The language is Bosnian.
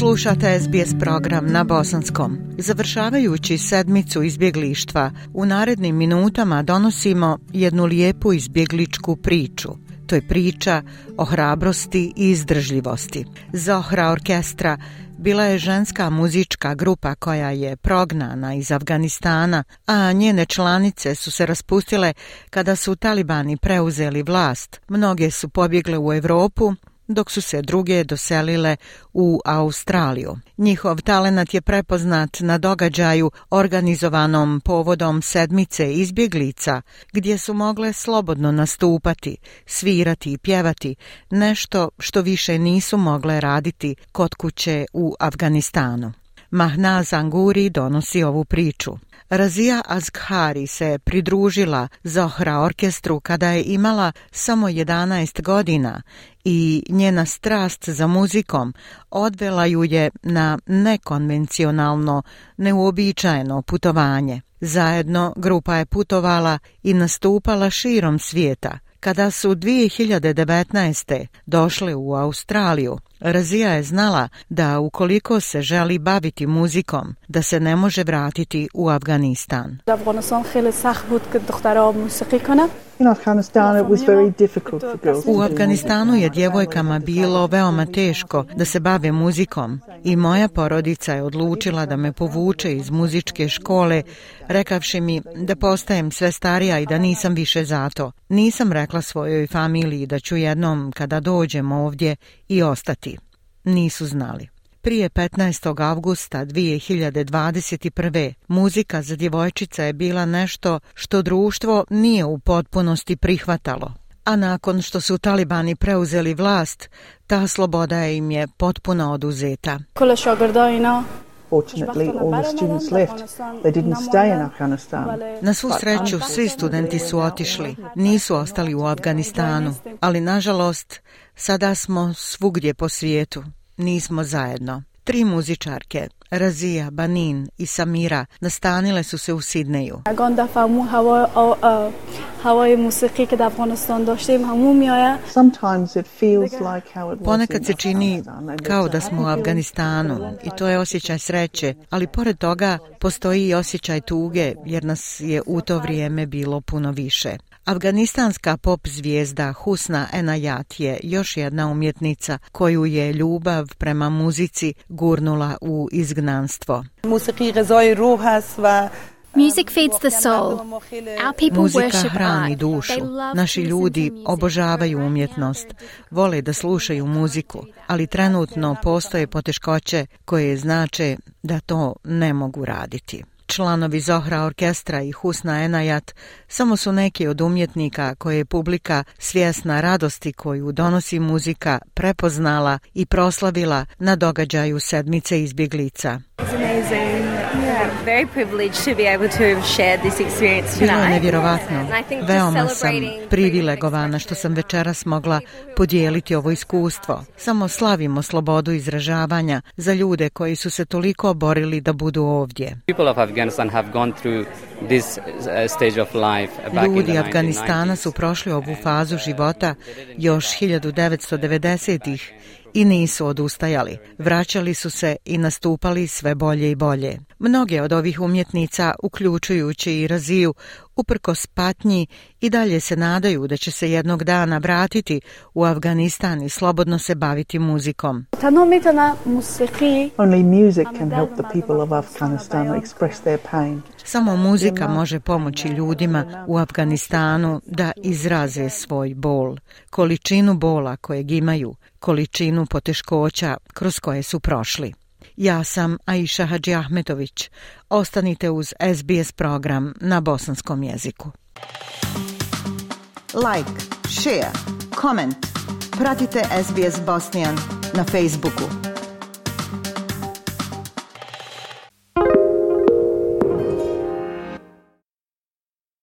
Slušate SBS program na bosanskom. Završavajući sedmicu izbjeglištva, u narednim minutama donosimo jednu lijepu izbjegličku priču. To je priča o hrabrosti i izdržljivosti. Zohra orkestra bila je ženska muzička grupa koja je prognana iz Afganistana, a njene članice su se raspustile kada su talibani preuzeli vlast. Mnoge su pobjegle u Europu, dok su se druge doselile u Australiju. Njihov talenat je prepoznat na događaju organizovanom povodom sedmice izbjeglica, gdje su mogle slobodno nastupati, svirati i pjevati, nešto što više nisu mogle raditi kod kuće u Afganistanu. Mahna Zanguri donosi ovu priču. Razija Azghari se pridružila Zohra orkestru kada je imala samo 11 godina i njena strast za muzikom odvela ju je na nekonvencionalno, neuobičajeno putovanje. Zajedno grupa je putovala i nastupala širom svijeta – kada su 2019. došle u Australiju, Razija je znala da ukoliko se želi baviti muzikom, da se ne može vratiti u Afganistan. U Afganistanu je djevojkama bilo veoma teško da se bave muzikom i moja porodica je odlučila da me povuče iz muzičke škole, rekavši mi da postajem sve starija i da nisam više za to. Nisam rekla svojoj familiji da ću jednom kada dođem ovdje i ostati. Nisu znali. Prije 15. augusta 2021. muzika za djevojčica je bila nešto što društvo nije u potpunosti prihvatalo a nakon što su talibani preuzeli vlast, ta sloboda im je potpuno oduzeta. Na svu sreću svi studenti su otišli, nisu ostali u Afganistanu, ali nažalost sada smo svugdje po svijetu, nismo zajedno. Tri muzičarke, Razija, Banin i Samira nastanile su se u Sidneju. Ponekad se čini kao da smo u Afganistanu i to je osjećaj sreće, ali pored toga postoji i osjećaj tuge jer nas je u to vrijeme bilo puno više. Afganistanska pop zvijezda Husna Enajat je još jedna umjetnica koju je ljubav prema muzici gurnula u izgledu izgnanstvo. Um, music feeds the soul. people Muzika hrani dušu. Naši ljudi obožavaju umjetnost, vole da slušaju muziku, ali trenutno postoje poteškoće koje znače da to ne mogu raditi. Članovi Zohra orkestra i Husna Enajat samo su neki od umjetnika koje je publika svjesna radosti koju donosi muzika prepoznala i proslavila na događaju sedmice izbjeglica. Bilo je nevjerovatno. Veoma sam privilegovana što sam večeras mogla podijeliti ovo iskustvo. Samo slavimo slobodu izražavanja za ljude koji su se toliko borili da budu ovdje. People of Afghanistan have gone this uh, Ljudi Afganistana su prošli ovu fazu života još 1990-ih i nisu odustajali. Vraćali su se i nastupali sve bolje i bolje. Mnoge od ovih umjetnica, uključujući i Raziju, uprkos patnji i dalje se nadaju da će se jednog dana vratiti u Afganistan i slobodno se baviti muzikom. Only music can help the people of Afghanistan express their samo muzika može pomoći ljudima u Afganistanu da izraze svoj bol, količinu bola kojeg imaju, količinu poteškoća kroz koje su prošli. Ja sam Aisha Hadži Ahmetović. Ostanite uz SBS program na bosanskom jeziku. Like, share, comment. Pratite SBS Bosnian na Facebooku.